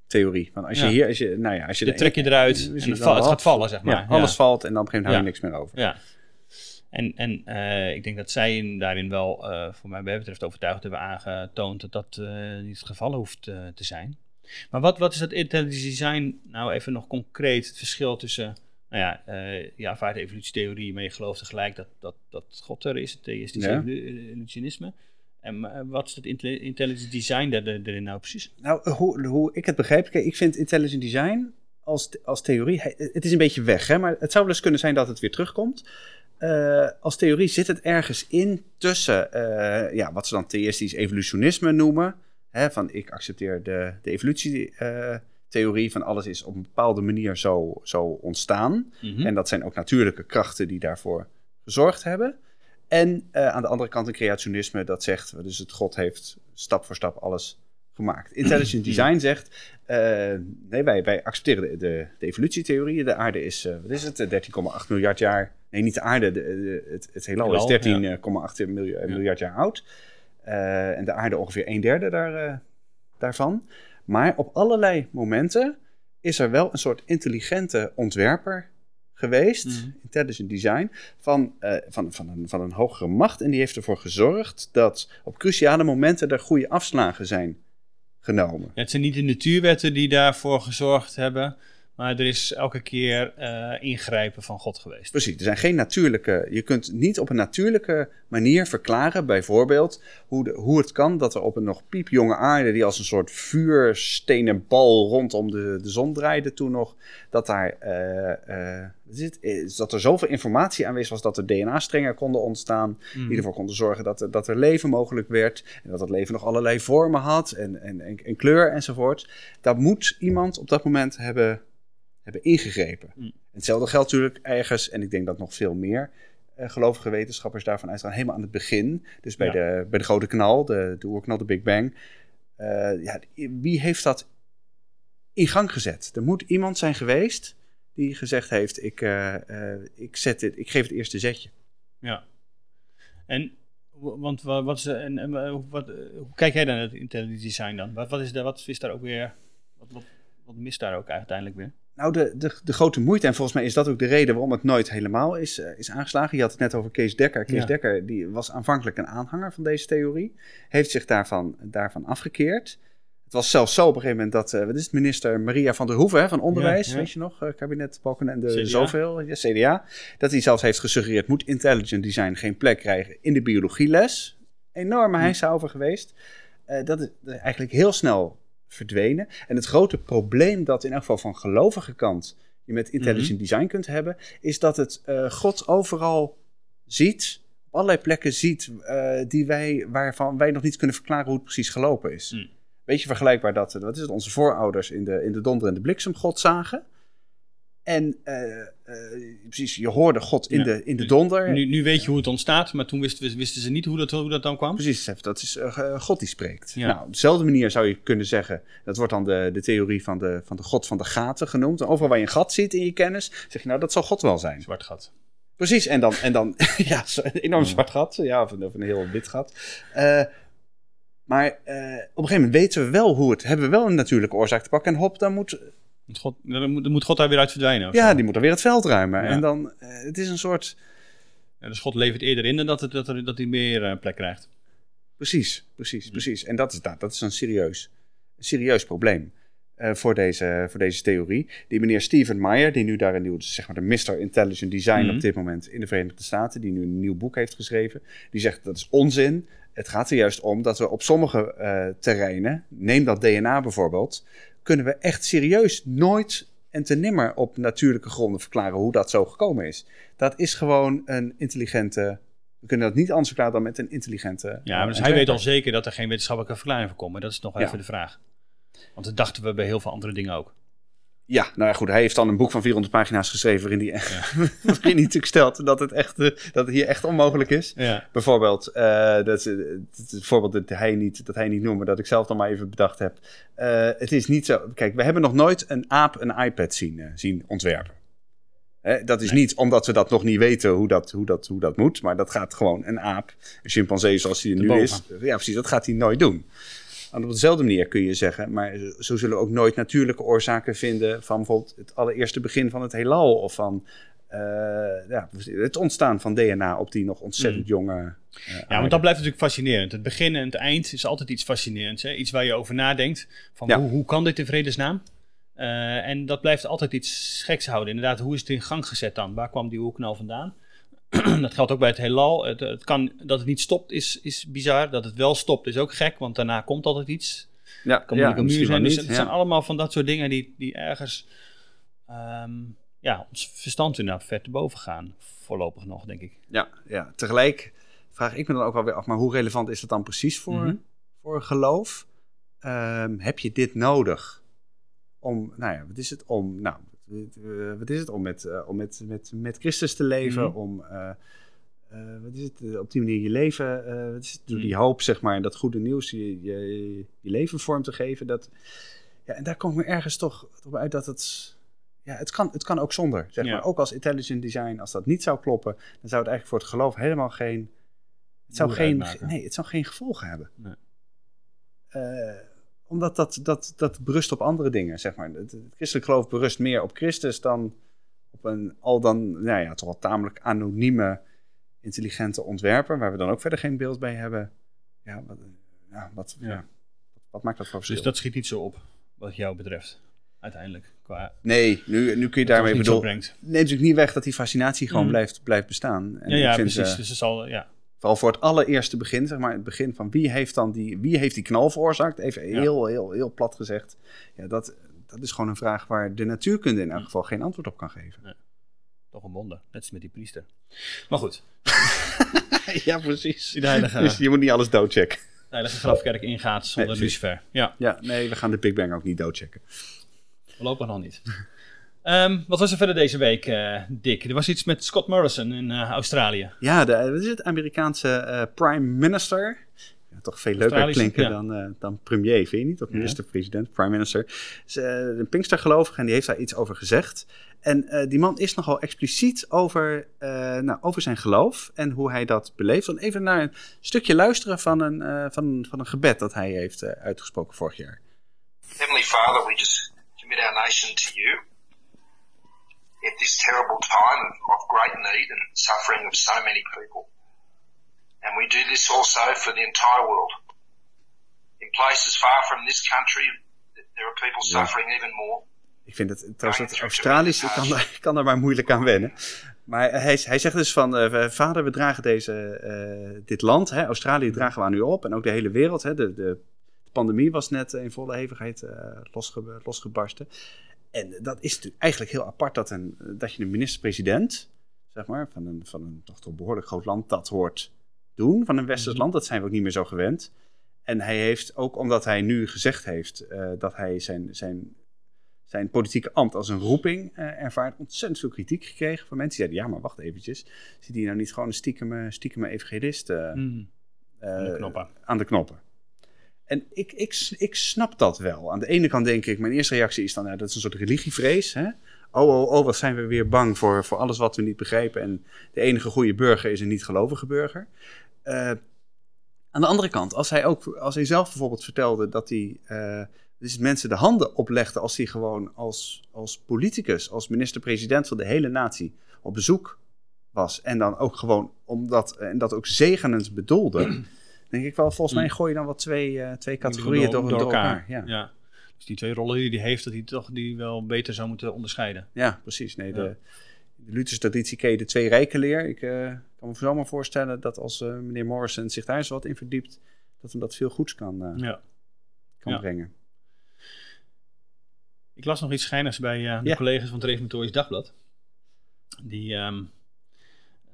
theorie. Van als je hier, als je, nou ja, als je de trek je eruit en het, het, gaat vallen, zeg maar. Ja, alles valt en dan op een gegeven moment hou je niks meer over. Ja. En, en uh, ik denk dat zij daarin wel, uh, voor mij betreft, overtuigd hebben aangetoond dat dat uh, niet het geval hoeft te zijn. Maar wat, wat is dat intelligent design nou even nog concreet, het verschil tussen, nou ja, je aanvaardt de evolutietheorie, maar je gelooft tegelijk dat, dat, dat God er is, het theïstische ja. evolutionisme. En wat is het intelligent design daar, erin nou precies? Nou, hoe, hoe ik het begrijp, ik vind intelligent design als, als theorie, het is een beetje weg, hè, maar het zou wel eens kunnen zijn dat het weer terugkomt. Uh, als theorie zit het ergens in tussen uh, ja, wat ze dan theïstisch evolutionisme noemen. Hè, van ik accepteer de, de evolutietheorie uh, van alles is op een bepaalde manier zo, zo ontstaan. Mm -hmm. En dat zijn ook natuurlijke krachten die daarvoor gezorgd hebben. En aan de andere kant een creationisme dat zegt, dus het God heeft stap voor stap alles gemaakt. Intelligent design zegt, nee, wij, wij accepteren de, de, de evolutietheorie. De aarde is, wat is het, 13,8 miljard jaar Nee, niet de aarde. De, het, het heelal is 13,8 ja. miljard, miljard, jaar oud. Uh, en de aarde ongeveer een derde daar, daarvan. Maar op allerlei momenten is er wel een soort intelligente ontwerper geweest, mm. intelligent design, van, uh, van, van, een, van een hogere macht. En die heeft ervoor gezorgd dat op cruciale momenten er goede afslagen zijn genomen. Het zijn niet de natuurwetten die daarvoor gezorgd hebben, maar er is elke keer uh, ingrijpen van God geweest. Precies, er zijn geen natuurlijke. Je kunt niet op een natuurlijke manier verklaren, bijvoorbeeld, hoe, de, hoe het kan dat er op een nog piepjonge aarde, die als een soort vuurstenen bal rondom de, de zon draaide toen nog, dat daar. Uh, uh, dat er zoveel informatie aanwezig was dat er DNA-strengen konden ontstaan. Mm. Die ervoor konden zorgen dat er, dat er leven mogelijk werd. En dat dat leven nog allerlei vormen had en, en, en, en kleur enzovoort. Dat moet iemand op dat moment hebben hebben ingegrepen. Mm. Hetzelfde geldt natuurlijk ergens, en ik denk dat nog veel meer uh, gelovige wetenschappers daarvan uitgaan, helemaal aan het begin. Dus bij, de, bij de grote knal, de, de oerknal, de Big Bang. Uh, ja, wie heeft dat in gang gezet? Er moet iemand zijn geweest die gezegd heeft: ik, uh, ik, zet dit, ik geef het eerste zetje. Ja. En want wat is, en, en wat, hoe kijk jij dan naar het intelligent design dan? Wat, wat, is, de, wat is daar ook weer? Wat, wat, wat mist daar ook uiteindelijk weer? Nou, de, de, de, grote moeite, en volgens mij is dat ook de reden waarom het nooit helemaal is, uh, is aangeslagen. Je had het net over Kees Dekker. Kees Dekker die was aanvankelijk een aanhanger van deze theorie, heeft zich daarvan, daarvan afgekeerd. Het was zelfs zo op een gegeven moment dat, uh, wat is het, minister Maria van der Hoeven hè, van Onderwijs, ja, ja. weet je nog, uh, kabinet Balkenende, zoveel, ja, CDA, dat hij zelfs heeft gesuggereerd, moet intelligent design geen plek krijgen in de biologieles. Enorme hm. over geweest. dat is eigenlijk heel snel verdwenen. En het grote probleem dat in elk geval van gelovige kant je met intelligent mhm. design kunt hebben, is dat het uh, God overal ziet, op allerlei plekken ziet, uh, die wij, waarvan wij nog niet kunnen verklaren hoe het precies gelopen is. Mm. Beetje vergelijkbaar dat, wat is het, onze voorouders in de, in de donder en de bliksem God zagen. En eh, eh, precies, je hoorde God in, Ja. de, in de donder. Nu, nu weet je hoe het ontstaat, maar toen wisten, wisten ze niet hoe dat, hoe dat dan kwam. Precies, dat is eh, God die spreekt. Ja. Nou, op dezelfde manier zou je kunnen zeggen, dat wordt dan de, de theorie van de, van de God van de gaten genoemd. En overal waar je een gat ziet in je kennis, zeg je nou, dat zal God wel zijn. Zwart gat. Precies, en dan, en dan ja, een enorm zwart gat, ja, of een, of een heel wit gat. Maar op een gegeven moment weten we wel hoe het, hebben we wel een natuurlijke oorzaak te pakken. En hop, dan moet, God, dan, moet, dan moet God daar weer uit verdwijnen. ja, zo. die moet dan weer het veld ruimen. Ja. En dan, eh, het is een soort, Ja, dus God levert eerder in dan dat, het, dat, er, dat hij meer eh, plek krijgt. precies, precies, Hm. precies. En dat is, dat, dat is een serieus, een serieus probleem. eh, voor, deze, voor deze theorie. Die meneer Steven Meyer, die nu daar een nieuw, zeg maar de Mr. Intelligent Design Mhm. op dit moment in de Verenigde Staten, die nu een nieuw boek heeft geschreven, die zegt dat is onzin. Het gaat er juist om dat we op sommige terreinen, neem dat DNA bijvoorbeeld, kunnen we echt serieus nooit en te nimmer op natuurlijke gronden verklaren hoe dat zo gekomen is. Dat is gewoon een intelligente. We kunnen dat niet anders verklaren dan met een intelligente. Ja, eh, dus hij weet al zeker dat er geen wetenschappelijke verklaring voor komt. Maar dat is nog Ja. even de vraag. Want dat dachten we bij heel veel andere dingen ook. Ja, nou ja, goed. Hij heeft dan een boek van 400 pagina's geschreven. waarin hij, waarin hij natuurlijk stelt dat het, echt, eh, dat het hier echt onmogelijk is. Ja. Bijvoorbeeld, eh, dat, eh, het voorbeeld dat hij, niet, dat hij niet noemt, maar dat ik zelf dan maar even bedacht heb. Het is niet zo. Kijk, we hebben nog nooit een aap een iPad zien, zien ontwerpen. Hè, dat is Nee. niet omdat we dat nog niet weten hoe dat, hoe, dat, hoe dat moet, maar dat gaat gewoon een aap, een chimpansee zoals hij er nu is. Ja, precies, dat gaat hij nooit doen. En op dezelfde manier kun je zeggen, maar zo zullen we ook nooit natuurlijke oorzaken vinden van bijvoorbeeld het allereerste begin van het heelal of van eh, ja, het ontstaan van DNA op die nog ontzettend Mm. jonge. eh, Ja, want dat blijft natuurlijk fascinerend. Het begin en het eind is altijd iets fascinerends. Hè? Iets waar je over nadenkt. Van Ja. hoe, hoe kan dit in vredesnaam? Eh, en dat blijft altijd iets geks houden. Inderdaad, hoe is het in gang gezet dan? Waar kwam die nou vandaan? dat geldt ook bij het heelal. Het, het kan, dat het niet stopt is, is bizar. Dat het wel stopt is ook gek, want daarna komt altijd iets. ja, kan moeilijk een muur zijn. Dus niet, het ja. zijn allemaal van dat soort dingen die, die ergens ehm, ja, ons verstand inderdaad ver te boven gaan. Voorlopig nog, denk ik. Ja, ja, tegelijk vraag ik me dan ook wel weer af, maar hoe relevant is dat dan precies voor, Mhm. voor geloof? Ehm, heb je dit nodig om, nou ja, wat is het om, nou, wat is het om met, eh, om met, met, met Christus te leven, Mhm. om, eh, eh, wat is het, eh, op die manier je leven, eh, wat is het, door Mhm. die hoop, zeg maar, en dat goede nieuws, je, je, je leven vorm te geven, dat, ja, en daar kom ik me ergens toch op uit dat het, ja, het kan, het kan ook zonder, zeg Ja. maar. Ook als intelligent design, als dat niet zou kloppen, dan zou het eigenlijk voor het geloof helemaal geen. Het zou, geen, nee, het zou geen gevolgen hebben. Nee. Eh, omdat dat, dat, dat berust op andere dingen, zeg maar. Het, het christelijk geloof berust meer op Christus dan op een al dan, nou ja, toch wel tamelijk anonieme, intelligente ontwerper, waar we dan ook verder geen beeld bij hebben. Ja, wat, ja, wat, Ja. ja. wat maakt dat voor verschil? Dus dat schiet niet zo op, wat jou betreft. Uiteindelijk. Qua Nee, nu, nu kun je daarmee ons niet bedoel, brengt. neemt natuurlijk niet weg dat die fascinatie gewoon Mm. blijft, blijft bestaan. En Ja, ja ik vind, precies. eh, dus het zal, ja. Vooral voor het allereerste begin, zeg maar, het begin van wie heeft dan die, wie heeft die knal veroorzaakt? Even Ja. heel, heel, heel plat gezegd. Ja, dat, dat is gewoon een vraag waar de natuurkunde in elk geval geen antwoord op kan geven. Toch een wonder. Net als met die priester. Maar goed. ja, precies. Heilige, Dus je moet niet alles doodchecken. de heilige grafkerk ingaat zonder Nee, lucifer. Ja, Ja, nee, we gaan de Big Bang ook niet doodchecken. voorlopig nog niet. Ehm, wat was er verder deze week, eh, Dick? Er was iets met Scott Morrison in eh, Australië. Ja, de, wat is het? Amerikaanse eh, prime minister. Ja, toch veel leuker klinken ja. dan, eh, dan premier, vind je niet? Of Ja. minister-president, prime minister. Is een Pinkstergelovige en die heeft daar iets over gezegd. En eh, die man is nogal expliciet over, eh, nou, over zijn geloof en hoe hij dat beleeft. Dan even naar een stukje luisteren van een, eh, van, van een gebed dat hij heeft uitgesproken vorig jaar. Heavenly Father, we just commit our nation to you at this terrible time of, of great need and suffering of so many people. And we do this also for the entire world. In places far from this country, th- there are people Yeah. suffering even more. Ik vind het trouwens het Australisch, ik kan, daar- ik kan daar maar moeilijk aan wennen. Maar hij, hij zegt dus van, eh, vader, we dragen deze, eh, dit land, hè, Australië dragen we aan u op. En ook de hele wereld. Hè, de, de pandemie was net in volle hevigheid eh, losge, losgebarsten. En dat is natuurlijk eigenlijk heel apart dat, een, dat je een minister-president, zeg maar, van een, van een toch toch behoorlijk groot land, dat hoort doen. Van een westers land, dat zijn we ook niet meer zo gewend. En hij heeft, ook omdat hij nu gezegd heeft eh, dat hij zijn, zijn, zijn politieke ambt als een roeping eh, ervaart, ontzettend veel kritiek gekregen van mensen die zeiden, ja, maar wacht eventjes, zit hij nou niet gewoon een stiekem, stiekem evangelist eh, Mm. eh, Aan de knoppen. aan de knoppen? En ik, ik, ik snap dat wel. Aan de ene kant denk ik, mijn eerste reactie is dan, dat is een soort religievrees. Hè? Oh, oh, oh, wat zijn we weer bang voor, voor alles wat we niet begrijpen. En de enige goede burger is een niet-gelovige burger. Eh, aan de andere kant, als hij, ook, als hij zelf bijvoorbeeld vertelde dat hij eh, dus mensen de handen oplegde als hij gewoon als, als politicus, als minister-president van de hele natie op bezoek was. En dan ook gewoon omdat, en dat ook zegenend bedoelde. Denk ik wel, volgens mij gooi je dan wat twee, eh, twee categorieën door, door, elkaar. Ja. Ja. Dus die twee rollen die hij heeft, dat hij toch die wel beter zou moeten onderscheiden. Ja, precies. Nee, de, de Lutherse traditie ken je de twee rijken leer. Ik eh, kan me zomaar voorstellen dat als eh, meneer Morrison zich daar eens wat in verdiept, dat hem dat veel goeds kan, Ja. kan Ja. brengen. Ik las nog iets schijnigs bij de collega's van het Reformatorisch Dagblad. Die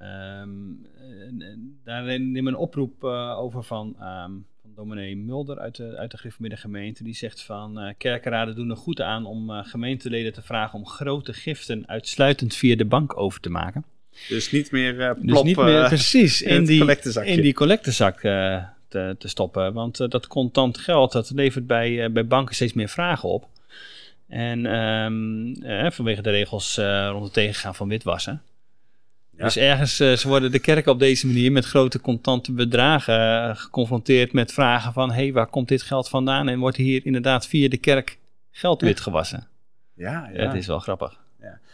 ehm, eh, daar nemen een oproep eh, over van, ehm, van dominee Mulder uit de, uit de gemeente. Die zegt van eh, kerkenraden doen er goed aan om eh, gemeenteleden te vragen om grote giften uitsluitend via de bank over te maken. Dus niet meer eh plop, Dus niet meer precies in die, in die collectezak te, te stoppen. Want dat contant geld, dat levert bij, bij banken steeds meer vragen op. En ehm, eh, vanwege de regels rond het tegengaan van witwassen. Ja. Dus ergens eh, ze worden de kerken op deze manier met grote contante bedragen eh, geconfronteerd met vragen van... hé, hey, waar komt dit geld vandaan? En wordt hier inderdaad via de kerk geld Ja. witgewassen? ja, ja. Ja. Dat is wel grappig.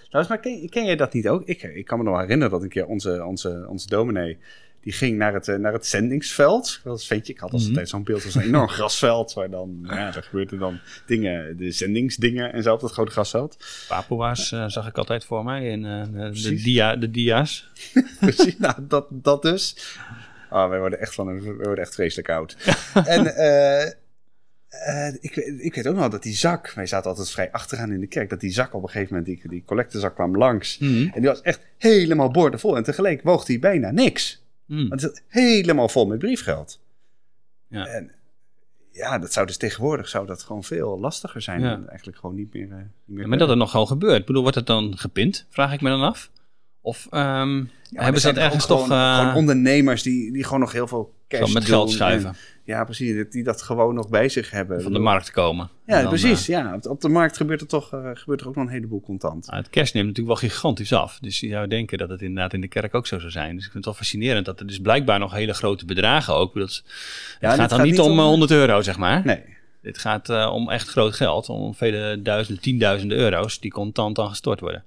Trouwens, maar ken, ken jij dat niet ook? Ik, ik kan me nog herinneren dat een keer onze, onze, onze dominee, die ging naar het, eh, naar het zendingsveld. Dat weet je, ik had als Mhm. altijd zo'n beeld van zo'n enorm grasveld, waar dan, nou ja, daar gebeurden dan dingen, de zendingsdingen en zo op dat grote grasveld. Papua's eh, zag ik altijd voor mij in eh, de, dia, de dia's. Precies, nou, dat, dat dus. Ah, wij worden echt, van, wij worden echt vreselijk oud. en ik, weet- ik weet ook nog dat die zak, wij zaten altijd vrij achteraan in de kerk, dat die zak op een gegeven moment, die, die collectezak kwam langs. Mhm. En die was echt helemaal boordevol. En tegelijk woog die bijna niks. Mhm. Want het zat helemaal vol met briefgeld. Ja. En ja, dat zou dus tegenwoordig zou dat gewoon veel lastiger zijn. Ja. En eigenlijk gewoon niet meer. eh, niet meer Ja, maar dat het nog gewoon gebeurt. Ik bedoel, wordt het dan gepind? Vraag ik me dan af. Of ehm, Ja, hebben ze dat ergens toch gewoon, eh, gewoon ondernemers die, die gewoon nog heel veel cash met en- schuiven? ja, precies. Die, dat gewoon nog bij zich hebben. van de markt komen. Ja, dan, precies. eh, ja. Op, de markt gebeurt er toch eh, gebeurt er ook nog een heleboel contant. nou, het cash neemt natuurlijk wel gigantisch af. Dus je zou denken dat het inderdaad in de kerk ook zo zou zijn. Dus ik vind het wel fascinerend dat er dus blijkbaar nog hele grote bedragen ook. Dat, het gaat dan gaat niet om om- eh, 100 euro, zeg maar. Nee. Dit gaat om echt groot geld. Om vele duizenden, tienduizenden euro's die contant dan gestort worden.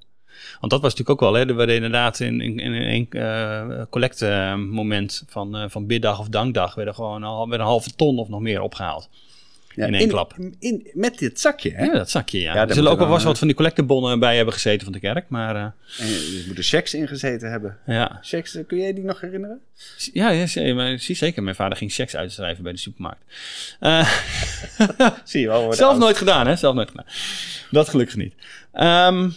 Want dat was natuurlijk ook wel, hè. Er werden inderdaad in, in, in een eh collectemoment van, eh, van biddag of dankdag... werden gewoon al werd een halve ton of nog meer opgehaald. Ja, In één klap. in- met dit zakje, hè? Ja, dat zakje, ja. daar er zullen ook wel vast eh, wat van die collectebonnen bij hebben gezeten van de kerk. Maar eh, En er moeten checks ingezeten hebben. ja. Checks, eh, kun jij die nog herinneren? Ja, ja, zie- zeker. Mijn vader ging checks uitschrijven bij de supermarkt. Eh, Zie je wel. we zelf nooit gedaan, hè? Zelf nooit gedaan. Dat gelukkig niet. Ehm,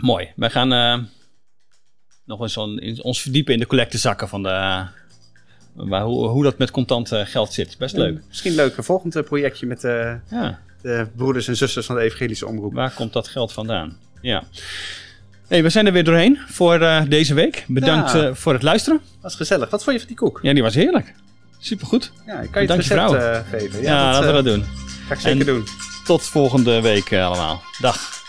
mooi. Wij gaan eh, nog eens on- in- ons verdiepen in de collectezakken van de... eh, waar, hoe, hoe dat met contant eh, geld zit. Best leuk. Misschien leuk. Een volgend projectje met Ja. de broeders en zusters van de Evangelische Omroep. Waar komt dat geld vandaan? Ja. Hey, we zijn er weer doorheen voor deze week. Bedankt Ja. voor het luisteren. Dat is gezellig. Wat vond je van die koek? Ja, die was heerlijk. Supergoed. Ja, ik kan je het je, recept eh, geven. Ja, dat, laten we dat doen. ga ik zeker En- doen. Tot volgende week allemaal. Dag.